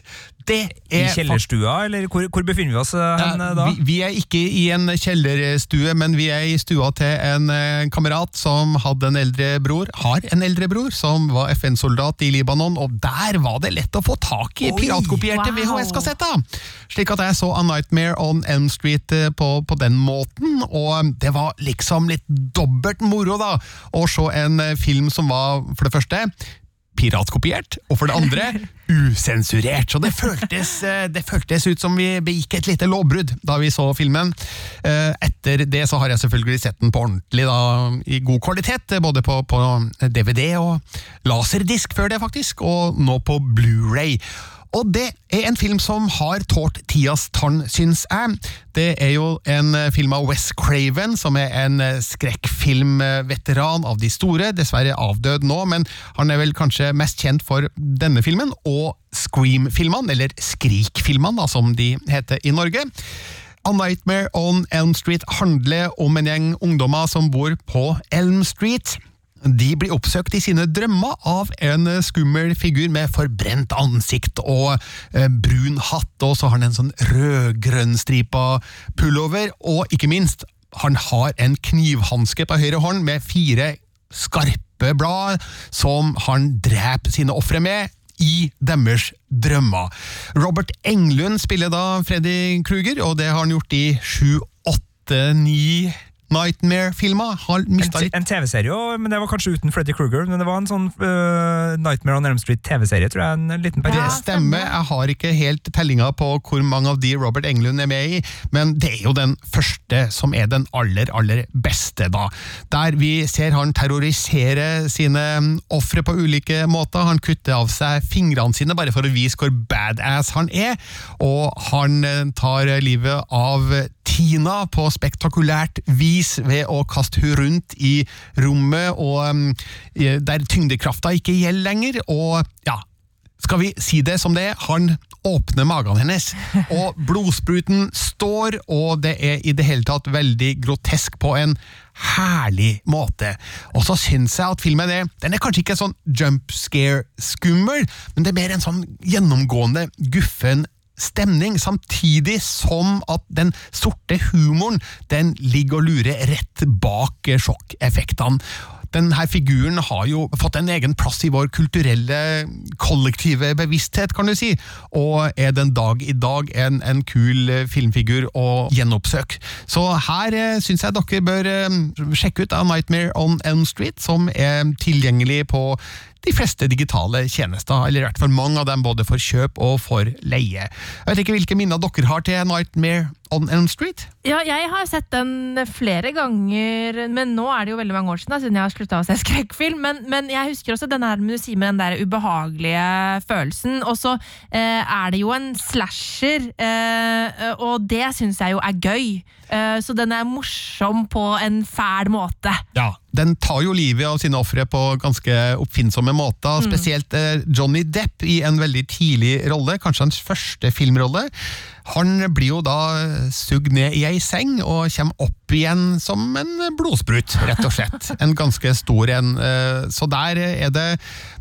Det I er kjellerstua, eller hvor, hvor befinner vi oss eh, hen eh, da? vi, vi er ikke i en kjellerstue, men vi er i stua til en eh, kamerat som hadde en eldre bror, har en eldre bror, som var FN-soldat i Libanon, og der var det lett å få tak i Oi, piratkopierte wow. VHS-kassetter! Slik at jeg så A Nightmare on Elm Street eh, på, på den måten, og det var liksom litt dobbelt moro, da, å se en film som var, for det første, piratkopiert, og for det andre usensurert. Så det føltes, eh, det føltes ut som vi begikk et lite lovbrudd da vi så filmen. Eh, Etter det så har jeg selvfølgelig sett den på ordentlig, da, i god kvalitet, både på, på DVD og laserdisk før det, faktisk, og nå på Blu-ray. Og det er en film som har tålt tidas tann, syns jeg. Det er jo en eh, film av Wes Craven, som er en eh, skrekkfilmveteran av de store, dessverre avdød nå, men han er vel kanskje mest kjent for denne filmen og Scream-filmene, eller Skrik-filmene, som de heter i Norge. A Nightmare on Elm Street handler om en gjeng ungdommer som bor på Elm Street. De blir oppsøkt i sine drømmer av en skummel figur med forbrent ansikt og eh, brun hatt, og så har han en sånn rød-grønn-stripa pullover, og ikke minst, han har en knivhanske på høyre hånd med fire skarpe blad som han dreper sine ofre med i deres drømmer. Robert Englund spiller da Freddy Kruger, og det har han gjort i sju, åtte, ni Nightmare-filmer har mista litt en TV-serie òg, men det var kanskje uten Freddy Krueger. Men det var en sånn uh, Nightmare on Elm Street TV-serie, tror jeg, en liten periode. Det stemmer. Jeg har ikke helt tellinga på hvor mange av de Robert Englund er med i, men det er jo den første som er den aller, aller beste, da. Der vi ser han terrorisere sine mm, ofre på ulike måter. Han kutter av seg fingrene sine bare for å vise hvor badass han er, og han eh, tar livet av Tina på spektakulært vis ved å kaste hun rundt i rommet, og mm, der tyngdekrafta ikke gjelder lenger, og ja, skal vi si det som det er, han åpner magen hennes, og blodspruten står, og det er i det hele tatt veldig grotesk på en herlig måte. Og så syns jeg at filmen er, den er kanskje ikke sånn jump scare-skummel, men det er mer en sånn gjennomgående guffen stemning, samtidig som at den sorte humoren den ligger og lurer rett bak sjokkeffektene. Denne figuren har jo fått en egen plass i vår kulturelle kollektive bevissthet, kan du si, og er den dag i dag en, en kul filmfigur å gjenoppsøke. Så her eh, syns jeg dere bør eh, sjekke ut A Nightmare on Elm Street, som er tilgjengelig på de fleste digitale tjenester, eller i hvert fall mange av dem både for kjøp og for leie. Jeg vet ikke hvilke minner dere har til Nightmare on Elm Street? Ja, jeg har sett den flere ganger, men nå er det jo veldig mange år siden, da, siden jeg har slutta å se skrekkfilm. Men, men jeg husker også den her med, den der ubehagelige følelsen. Og så eh, er det jo en slasher, eh, og det syns jeg jo er gøy. Eh, så den er morsom på en fæl måte. Ja, den tar jo livet av sine ofre på ganske oppfinnsomme måter, spesielt eh, Johnny Depp i en veldig tidlig rolle, kanskje hans første filmrolle. Han blir jo da sugd ned i ei seng og kommer opp igjen som en blodsprut, rett og slett. En ganske stor en. eh, Så der er det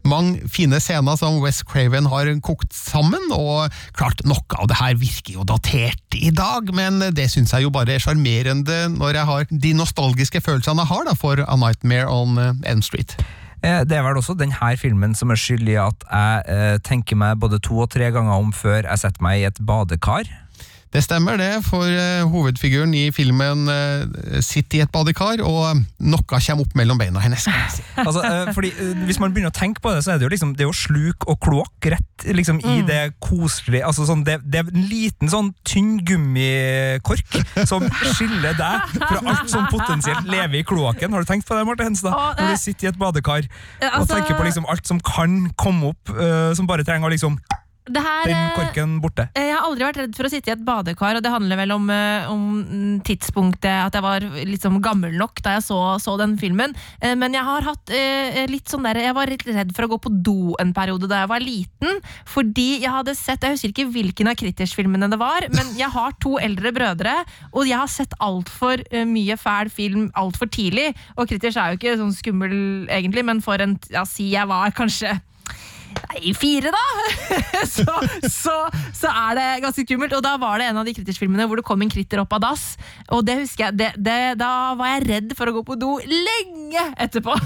mange fine scener som West Craven har kokt sammen, og klart, noe av det her virker jo datert i dag, men det syns jeg jo bare er sjarmerende når jeg har de nostalgiske følelsene jeg har da for A Nightmare on eh, Elm Street. Eh, Det er vel også denne filmen som er skyld i at jeg eh, tenker meg både to og tre ganger om før jeg setter meg i et badekar. Det stemmer det, for eh, hovedfiguren i filmen eh, sitter i et badekar, og noe kommer opp mellom beina hennes. Altså, eh, fordi eh, Hvis man begynner å tenke på det, så er det jo liksom Det er jo sluk og kloakk rett liksom, i det koselige altså, sånn, det, det er en liten sånn tynn gummikork som skiller deg fra alt som potensielt lever i kloakken. Har du tenkt på det, Marte Henstad? Når eh, du sitter i et badekar eh, og altså- tenker på liksom alt som kan komme opp, uh, som bare trenger å liksom her, Den eh, korken borte. Eh, Jeg har aldri vært redd for å sitte i et badekar, og det handler vel om, eh, om tidspunktet at jeg var liksom gammel nok da jeg så, så den filmen. Men jeg har hatt litt sånn der Jeg var litt redd for å gå på do en periode da jeg var liten, fordi jeg hadde sett Jeg husker ikke hvilken av Kritters-filmene det var, men jeg har to eldre brødre, og jeg har sett altfor mye fæl film altfor tidlig. Og Kritters er jo ikke sånn skummel egentlig, men for en Ja, si jeg var kanskje Nei, fire, da! så, så, så er det ganske skummelt. Og da var det en av de Critters-filmene hvor det kom en kritter opp av dass. Og det husker jeg, det, det, da var jeg redd for å gå på do lenge etterpå.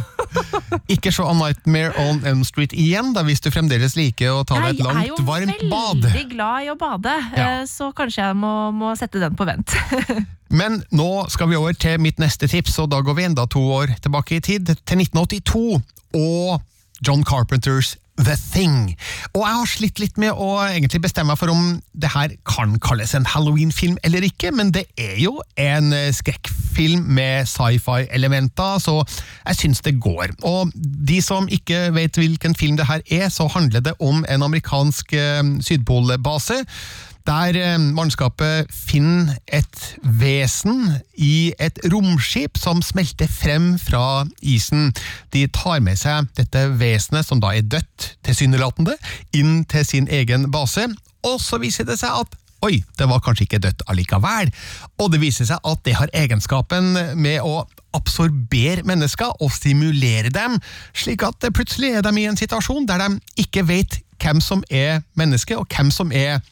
Ikke se A Nightmare on Elm Street igjen, da, hvis du fremdeles liker å ta deg et langt, varmt bad. jeg er jo veldig glad i å bade, Ja. eh, så kanskje jeg må, må sette den på vent. Men nå skal vi over til mitt neste tips, og da går vi enda to år tilbake i tid, til 1982, og John Carpenters The Thing. Og jeg har slitt litt med å egentlig bestemme meg for om det her kan kalles en Halloween-film eller ikke, men det er jo en eh, skrekkfilm med sci-fi-elementer, så jeg syns det går. Og de som ikke vet hvilken film det her er, så handler det om en amerikansk eh, sydpolbase der eh, mannskapet finner et vesen i et romskip som smelter frem fra isen. De tar med seg dette vesenet, som da er dødt, tilsynelatende, inn til sin egen base, og så viser det seg at Oi, det var kanskje ikke dødt allikevel. Og det viser seg at det har egenskapen med å absorbere mennesker og stimulere dem, slik at plutselig er de i en situasjon der de ikke vet hvem som er menneske, og hvem som er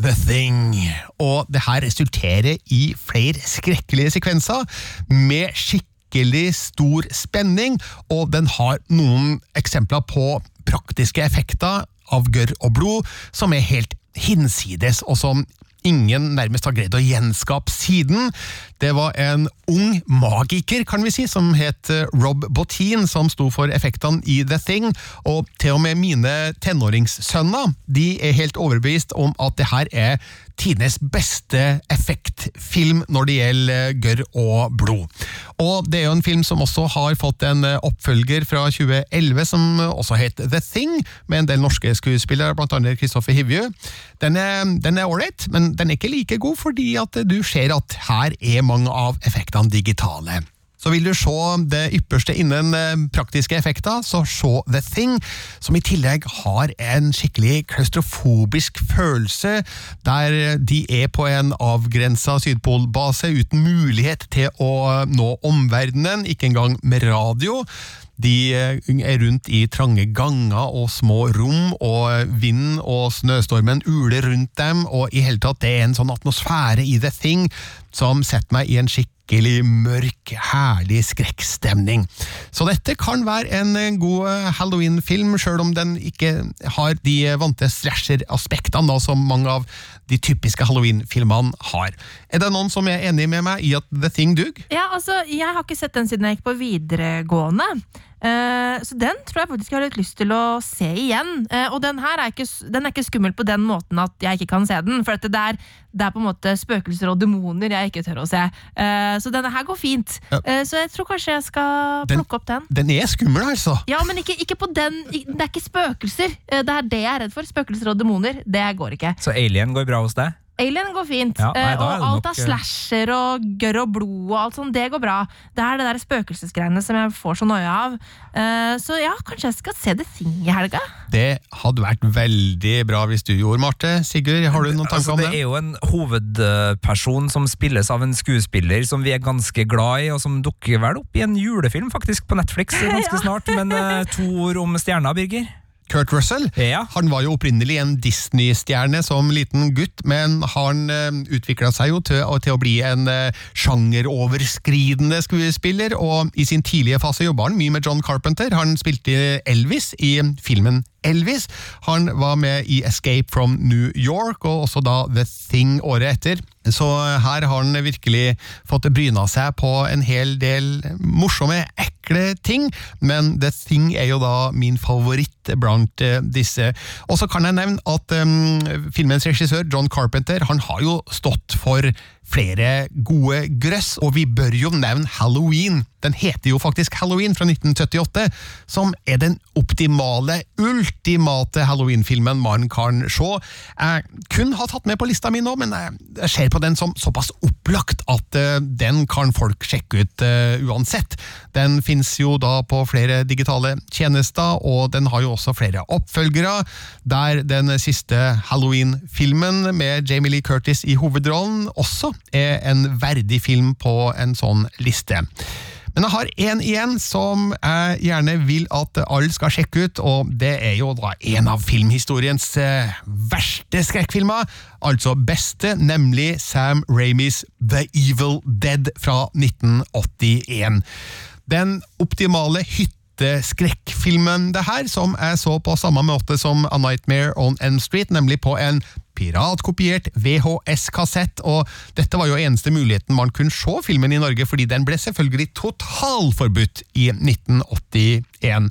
The Thing. Og det her resulterer i flere skrekkelige sekvenser med skikkelig stor spenning, og den har noen eksempler på praktiske effekter av gørr og blod som er helt hinsides, og som ingen nærmest har greid å gjenskape siden. Det var en ung magiker, kan vi si, som het eh, Rob Bottin, som sto for effektene i The Thing, og til og med mine tenåringssønner de er helt overbevist om at det her er tidenes beste effektfilm når det gjelder gørr og blod. Og det er jo en film som også har fått en oppfølger fra 2011 som også het The Thing, med en del norske skuespillere, annet Kristoffer Hivju. Den er ålreit, men den er ikke like god fordi at du ser at her er mange av effektene digitale. Så vil du se det ypperste innen eh, praktiske effekter, så se The Thing, som i tillegg har en skikkelig klaustrofobisk følelse, der de er på en avgrensa sydpolbase uten mulighet til å nå omverdenen, ikke engang med radio. De eh, er rundt i trange ganger og små rom, og vinden og snøstormen uler rundt dem, og i hele tatt det er en sånn atmosfære i The Thing som setter meg i en skikkelig mørk, herlig skrekkstemning. Så dette kan være en god eh, Halloween-film, sjøl om den ikke har de vante slasher-aspektene som mange av de typiske Halloween-filmene har. Er det noen som er enig med meg i at The Thing dug? Ja, altså, Jeg har ikke sett den siden jeg gikk på videregående. Eh, så den tror jeg faktisk jeg har litt lyst til å se igjen. Eh, og den her er ikke, den er ikke skummel på den måten at jeg ikke kan se den. For det er, det, er, på en måte spøkelser og demoner jeg ikke tør å se. Eh, så denne her går fint. Ja. så jeg tror kanskje jeg skal Den- plukke opp den. Den er skummel, altså! Ja, men ikke, ikke på den Det er ikke spøkelser. Det er det jeg er redd for. Spøkelser og demoner. Det går ikke. Så Alien går bra hos deg? Alien går fint. Ja, nei, eh, er og alt nok, av eh, slasher og gørr og blod og alt sånt, det går bra. Det er det der spøkelsesgreiene som jeg får så noia av. Eh, så ja, kanskje jeg skal se The Thing i helga? Det hadde vært veldig bra hvis du gjorde, Marte. Sigurd, har du noen tanker Altså, om det det? er jo en hovedperson som spilles av en skuespiller som vi er ganske glad i, og som dukker vel opp i en julefilm faktisk på Netflix ganske snart. Men uh, to ord om stjerna, Birger? Kurt Russell Ja. han var jo opprinnelig en Disney-stjerne som liten gutt, men han uh, utvikla seg jo til, til å bli en uh, sjangeroverskridende skuespiller, og i sin tidlige fase jobba han mye med John Carpenter. Han spilte Elvis i filmen Elvis. Han var med i Escape from New York, og også da The Thing året etter. Så her har han virkelig fått bryna seg på en hel del morsomme, ekle ting, men The Thing er jo da min favoritt blant eh, disse. Og så kan jeg nevne at um, filmens regissør John Carpenter han har jo stått for flere gode grøss, og vi bør jo nevne Halloween. Den heter jo faktisk Halloween fra 1978, som er den optimale, ultimate Halloween-filmen man kan se. Jeg kun har tatt med på lista mi nå, men jeg, ser på den som såpass opplagt at eh, den kan folk sjekke ut eh, uansett. Den finnes jo da på flere digitale tjenester, og den har jo også flere oppfølgere, der den siste Halloween-filmen med Jamie Lee Curtis i hovedrollen også en verdig film på en sånn liste. Men jeg har én igjen som jeg gjerne vil at alle skal sjekke ut, og det er jo da en av filmhistoriens eh, verste skrekkfilmer. Altså beste, nemlig Sam Raimis The Evil Dead fra 1981. Den optimale hytteskrekkfilmen det her, som jeg så på samme måte som A Nightmare on Elm Street, nemlig på en piratkopiert VHS-kassett, og dette var jo eneste muligheten man kunne se filmen i Norge, fordi den ble selvfølgelig totalforbudt i 1981.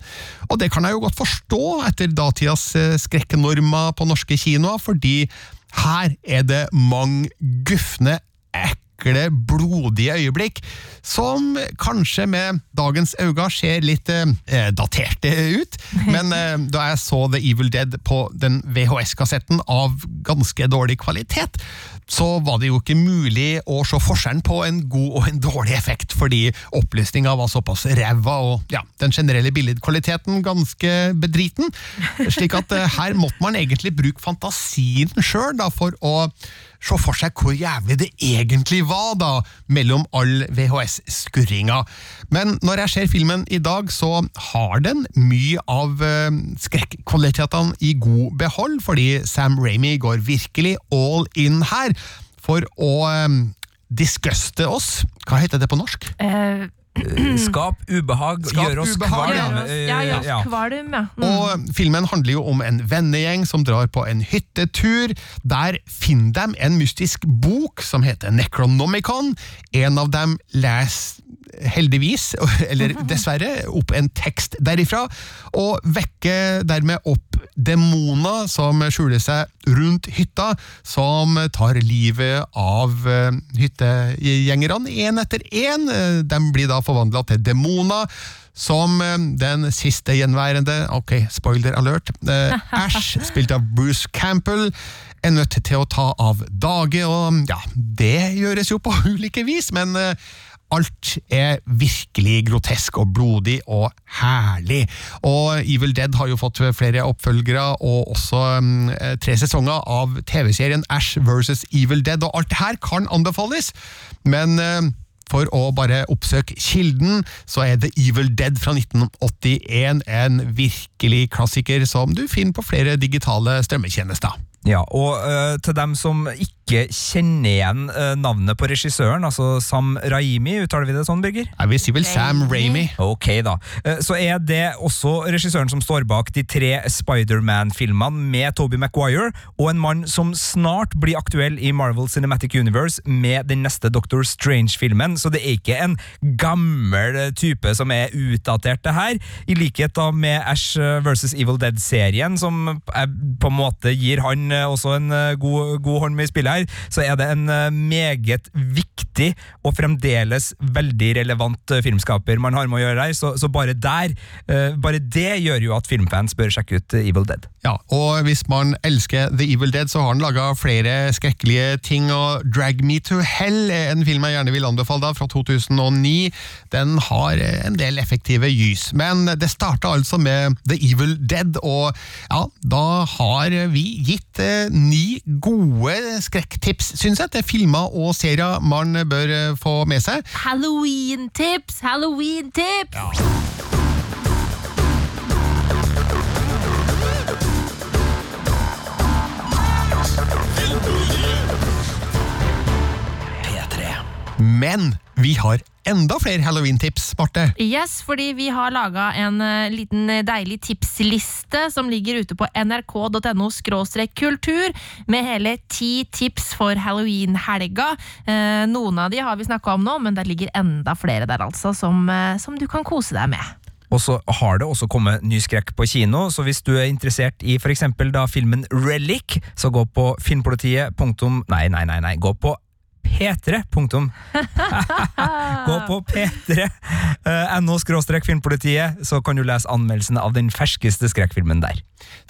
Og det kan jeg jo godt forstå etter datidas eh, skrekkenormer på norske kinoer, fordi her er det mange gufne, ekle, blodige øyeblikk, som kanskje med dagens øyne ser litt eh, daterte ut, men eh, da jeg så The Evil Dead på den VHS-kassetten av ganske dårlig kvalitet, så var det jo ikke mulig å se forskjellen på en god og en dårlig effekt, fordi opplysninga var såpass ræva, og ja, den generelle billedkvaliteten ganske bedriten. Slik at eh, her måtte man egentlig bruke fantasien sjøl for å se for seg hvor jævlig det egentlig var, da, mellom all VHS-skurringa. Men når jeg ser filmen i dag, så har den mye av eh, skrekkvalitetene i god behold, fordi Sam Ramy går virkelig all in her for å eh, disguste oss. Hva heter det på norsk? Uh skap ubehag, Skap gjør oss ubehag, ja. kvalm. Gjør oss, ja, gjør oss ja. kvalm, ja. Mm. Og filmen handler jo om en vennegjeng som drar på en hyttetur. Der finner de en mystisk bok som heter Necronomicon. En av dem leser heldigvis, eller dessverre, opp en tekst derifra, og vekker dermed opp demoner som skjuler seg rundt hytta, som tar livet av eh, hyttegjengerne én etter én. De blir da forvandla til demoner. Som eh, den siste gjenværende, ok, spoiler alert, eh, Ash, spilt av Bruce Campbell, er nødt til å ta av dage, og ja, det gjøres jo på ulike vis, men eh, Alt er virkelig grotesk og blodig og herlig. Og Evil Dead har jo fått flere oppfølgere og også um, tre sesonger av TV-serien Ash vs. Evil Dead, og alt her kan anbefales, men uh, for å bare oppsøke kilden, så er The Evil Dead fra 1981 en virkelig klassiker som du finner på flere digitale strømmetjenester. Ja, og uh, til dem som ikke kjenner igjen uh, navnet på regissøren, altså Sam Raimi, uttaler vi det sånn, Birger? Jeg vil si vel Sam Raimi. Ok, da. Uh, Så er det også regissøren som står bak de tre Spiderman-filmene med Toby Maguire, og en mann som snart blir aktuell i Marvel Cinematic Universe med den neste Doctor Strange-filmen, så det er ikke en gammel type som er utdatert, det her. I likhet da med Ash vs. Evil Dead-serien, som på en måte gir han eh, også en eh, god, god hånd med i spillet her, så er det en eh, meget viktig og fremdeles veldig relevant filmskaper man har med å gjøre her, så, så bare der, bare det gjør jo at filmfans bør sjekke ut Evil Dead. Ja, og hvis man elsker The Evil Dead, så har han laga flere skrekkelige ting, og Drag Me To Hell er en film jeg gjerne vil anbefale da, fra 2009. Den har en del effektive gys, men det starta altså med The Evil Dead, og ja, da har vi gitt eh, ni gode skrekktips, syns jeg, til filmer og serier man bør eh, få med seg. Halloween-tips! Halloween-tips! Men vi har enda flere halloween-tips, Marte. Yes, fordi vi har laga en eh, liten eh, deilig tipsliste som ligger ute på nrk.no kultur, med hele ti tips for halloween-helga. Eh, noen av de har vi snakka om nå, men det ligger enda flere der, altså, som, som du kan kose deg med. Og så har det også kommet ny skrekk på kino, så hvis du er interessert i for eksempel da filmen Relic, så gå på filmpolitiet. punktum- Nei, nei, nei, nei, gå på P3. punktum. Gå på P3 eh, skråstrek filmpolitiet, så kan du lese anmeldelsen av den ferskeste skrekkfilmen der.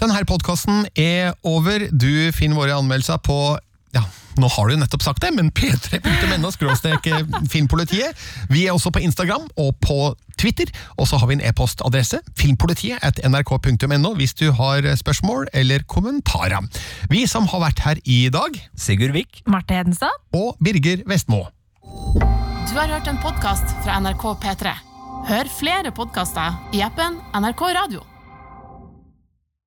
Denne podkasten er over. Du finner våre anmeldelser på ja, nå har du nettopp sagt det, men p3.no skråstrek filmpolitiet. Vi er også på Instagram og på Twitter, og så har vi en e-postadresse filmpolitiet at nrk.no hvis du har spørsmål eller kommentarer. Vi som har vært her i dag, Sigurd Vik. Marte Hedenstad. og Birger Vestmo. Du har hørt en podkast fra NRK P3. Hør flere podkaster i appen NRK Radio.